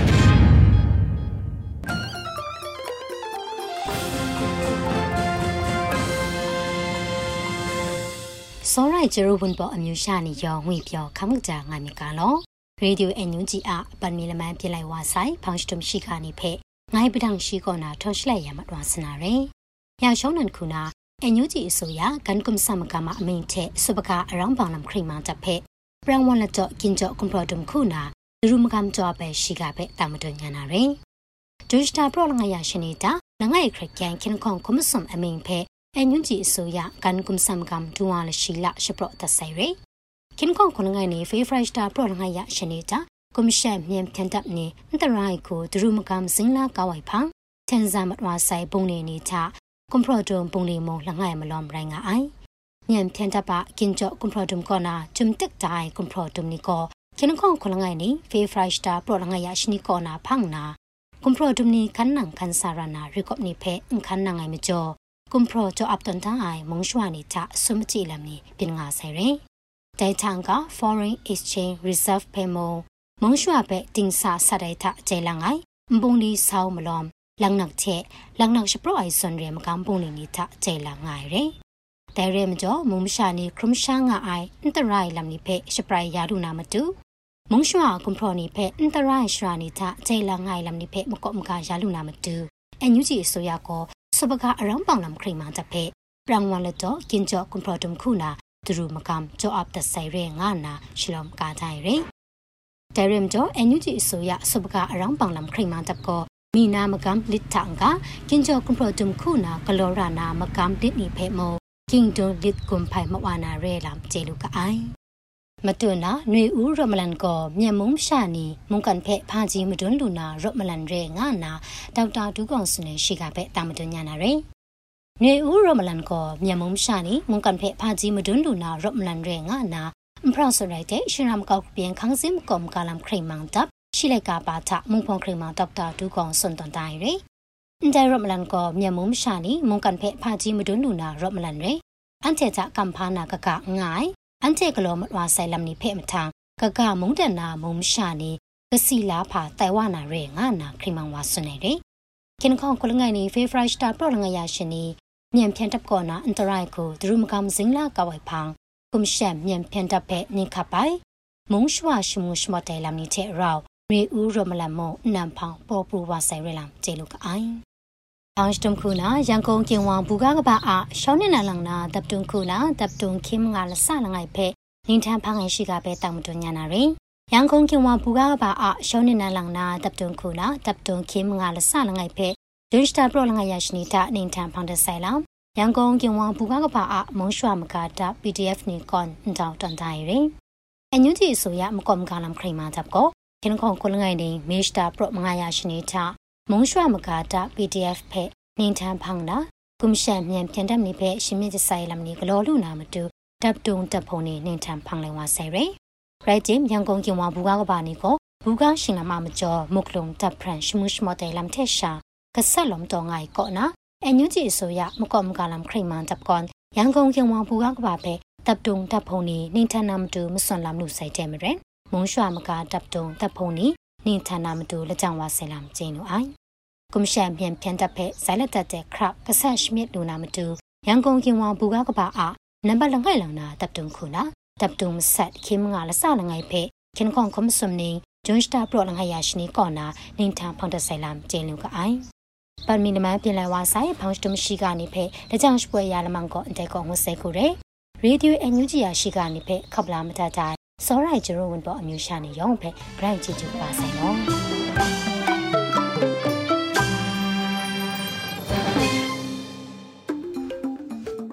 စောရိုက်ဂျရိုဝန်ပေါ်အမျိုးရှာနေရောငွေပြောခမှုကြငါနေကလောရေဒီယိုအန်ယူဂျီအပန်မီလမန်ပြလိုက်ဝါဆိုင်ဖောင်စတုံရှိခါနေဖက် ငိုင်းပဒံရှိကောနာထောရှလိုက်ရမတော်စနာရယ်ရရှောင်းနန်ခုနာအန်ယူဂျီအစိုးရကန်ကွမ်ဆမ်ကမအမင်းတဲ့စပကအရောင်းပေါင်လမ်ခရီမန်တပ်ဖက်ပရန်ဝန်လက်တော့ကင်ကြောကွန်ပရဒမ်ခုနာဒရူမကမ်ကြောပဲရှိကပဲတာမတွညာနာရယ်ဒူစတာပရောလငါရရှင်နေတာလငါရခရကန်ခင်ခွန်ကွမ်ဆမ်အမင်းဖက်အန်ယူဂျီအစိုးရကန်ကွမ်ဆမ်ကမ်ဒူဝါလရှိလာရှပရတဆိုင်ရယ်ခင်ကွန်ခွန်ငိုင်းနေဖေးဖရက်စတာပရောလငါရရှင်နေတာ ကွန်မရှင်မြန်ထန်တပ်နေအန်တရိုင်ကိုဒရူမကမ်စင်လာကဝိုင်ဖန်တန်ဇာမတ်ဝါဆိုင်ပုံနေနေချကွန်ပရဒုံပုံနေမုံလငိုင်မလောမ်ရိုင်းငါအိုင်မြန်ထန်တပ်ပါကင်ကြောကွန်ပရဒုံကောနာဂျုံတက်တိုင်ကွန်ပရဒုံနီကိုခင်ကွန်ခွန်ငိုင်းနေဖေးဖရက်စတာပရောလငါရရှင်နီကောနာဖန်နာကွန်ပရဒုံနီခန်းနန်ခန်းစာရနာရီကော့နီဖဲအခန်းနန်ငိုင်မကျော်ကွန်ပရကြောအပ်တန်တိုင်မုံရှွာနီချဆုမကြည့်လမ်နီပြင်ငါဆိုင်ရင်တိုင်ထန်က foreign exchange reserve payment မုံရွှပဲတင်စာစရိုက်ထကျေလငိုင်ဘုံလီဆောင်းမလွန်လန်နက်ချက်လန်နက်ရှပရိုအိုင်ဆွန်ရဲမကမ်ပုံလီနီထကျေလငိုင်ရဲတဲရဲမကျော်မုံရှာနီခရမရှာငါအိုင်အန်တရိုင်လမ်နီဖဲရှပရိုင်ယာဒူနာမတူမုံရွှကွန်ပရိုနီဖဲအန်တရိုင်ရှရာနီထကျေလငိုင်လမ်နီဖဲမကော့မကယာလူနာမတူအန်ယူဂျီအစိုးရကောစပကအရောင်းပောင်လမ်ခရိမာတဖဲပရန်ဝန်လက်တော့ကင်ကျော်ကွန်ပရိုဒမ်ခုနာသူရူမကမ်ကျော်အပ်တဆိုင်ရဲငါနာရှလုံကာတိုင်းရဲ တဲရမ်တော့အန်ယူဂျီအစိုးရစပကအရောင်းပောင်လမ်ခရိမာတပ်ကောမီနာမကမ်လစ်တန်ကကင်ကျော်ကွန်ပရိုဒမ်ခုနာကလောရာနာမကမ်လစ်နီဖဲမောကင်းဒွန်လစ်ကွန်ဖိုင်မဝနာရဲလမ်ကျေလူကအိုင်မတွနာຫນွေဦးရမလန်ကိုမြန်မုံရှာနီမုန်ကန်ဖဲဖာကြီးမတွန်းလူနာရမလန်ရဲငါနာဒေါက်တာဒူးကောင်စနေရှိကပဲတာမတွညာနာရဲຫນွေဦးရမလန်ကိုမြန်မုံရှာနီမုန်ကန်ဖဲဖာကြီးမတွန်းလူနာရမလန်ရဲငါနာအ မ်ဖရဆရိုက်တဲ့ရှင်ရမ်ကောက်ပြန်ခန်းစင်ကောမ်ကလမ်ခရိမန်တပ်ရှိလိုက်ကာပါထမုံဖွန်ခရိမန်ဒေါက်တာဒူးကောင်စွန်တန်တိုင်ရဲအန်တဲရမလန်ကိုမြန်မုံရှာနီမုန်ကန်ဖဲဖာကြီးမတွန်းလူနာရမလန်ရဲအန်ချေချကမ်ဖာနာကကငိုင်အန်ချေကလောမဝါဆိုင်လမ်နိဖဲမထံကကမုန်တနာမုံရှာနီကစီလာဖာတိုင်ဝနာရဲငါနာခရိမန်ဝါဆွနေတယ်ခင်ခေါကလငိုင်နီဖေဖရိုက်စတာပရောလငါရရှင်နီမြန်ဖြန်တပ်ကောနာအန်တရိုက်ကိုဒရုမကမ်စင်လာကဝိုင်ဖန် ကုမ်ရှမ်မြန်ဖြန်တပ်ဖဲနိခပိုင်မုံရှွာရှမှုရှမတဲလမ်နိတဲ့ရောရေဦးရမလမောနမ်ဖောင်ပေါ်ပူဝါဆိုင်ရလမ်ကျေလူကအိုင်တောင်းစတုံခုနာရန်ကုန်ကင်ဝံဘူကားကပါအားရှောင်းနေနလန်နာတပ်တုံခုလာတပ်တုံခိမငါလဆလငိုင်ဖဲနင်းထန်ဖငင်ရှိကပဲတောင်းမတွညာနာရင်ရန်ကုန်ကင်ဝံဘူကားကပါအားရှောင်းနေနလန်နာတပ်တုံခုလာတပ်တုံခိမငါလဆလငိုင်ဖဲဒွန်စတာပရောလငါရရှိနေတာနင်းထန်ဖောင်တဲ့ဆိုင်လောင် ရန်ကုန်ကင်ဝံဘူကားကပါအားမုံရွှာမကာတာ PDF နီကွန်တောင်းတန်တိုင်းရင်အညူတီဆိုရမကောမကလမ်ခရိမာတပ်ကိုခင်ခေါကိုလငိုင်နေမေစတာပရောမငါရရှိနေတာမုံရွှာမကာတာ PDF ဖဲနင်းထန်ဖောင်နာကုမရှန်မြန်ပြန်တက်နေဖဲရှင်မြင့်ဆိုင်လမ်နီဂလောလူနာမတူတပ်တုံတပ်ဖုံနေနင်းထန်ဖောင်လဲဝါဆယ်ရဲရိုက်ဂျင်ရန်ကုန်ကင်ဝါဘူကားကပါနေကိုဘူကားရှင်လမမကျော်မုကလုံတပ်ဖရန်ရှမှုရှမတဲလမ်တက်ရှာကဆက်လုံးတော်ငိုင်ကောနာ အန်ယူဂျီဆိုရမကောမကလမ်ခရိမန်တပ်ကွန်ရန်ကုန်ကင်ဝါဘူကားကပါပဲတပ်တုံတပ်ဖုံနေနင်းထန်နာမတူမစွန်လမ်လူဆိုင်တဲမရဲမုံရွှာမကာတပ်တုံတပ်ဖုံနေနင်းထန်နာမတူလက်ကြောင်ဝါဆယ်လမ်ကျင်းလို့အိုင်ကွန်ရှင်ပြန်ပြန်တပ်ဖက်ဇိုင်လက်တက်တဲ့ခရပ်ကဆတ်ရှမစ်လူနာမတူရန်ကုန်ကင်ဝါဘူကားကပါအားနံပါတ်လငိုင်လနာတပ်တုံခုနာတပ်တုံဆက်ခိမငါလဆလငိုင်ဖက်ခင်ကွန်ကွန်ဆုမနီဂျွန်စတာပရောလငိုင်ယာရှနီကောနာနင်းထန်ဖောင်တဆိုင်လမ်ကျင်းလူကအိုင် ပတ်မီနမန်ပြင်လိုက်ဝါဆိုင်ဖောင်စတမရှိကနေဖက်တကြောင်ရှပွဲရလမန်ကောအန်တဲကောငွဆဲကိုရဲရေဒီယိုအန်ယူဂျီယာရှိကနေဖက်ခပ်လာမတတိုင်စောရိုင်ဂျရိုဝန်ပေါ်အမျိုးရှာနေရောဖက်ဂရိုင်ချီချူပါဆိုင်နော်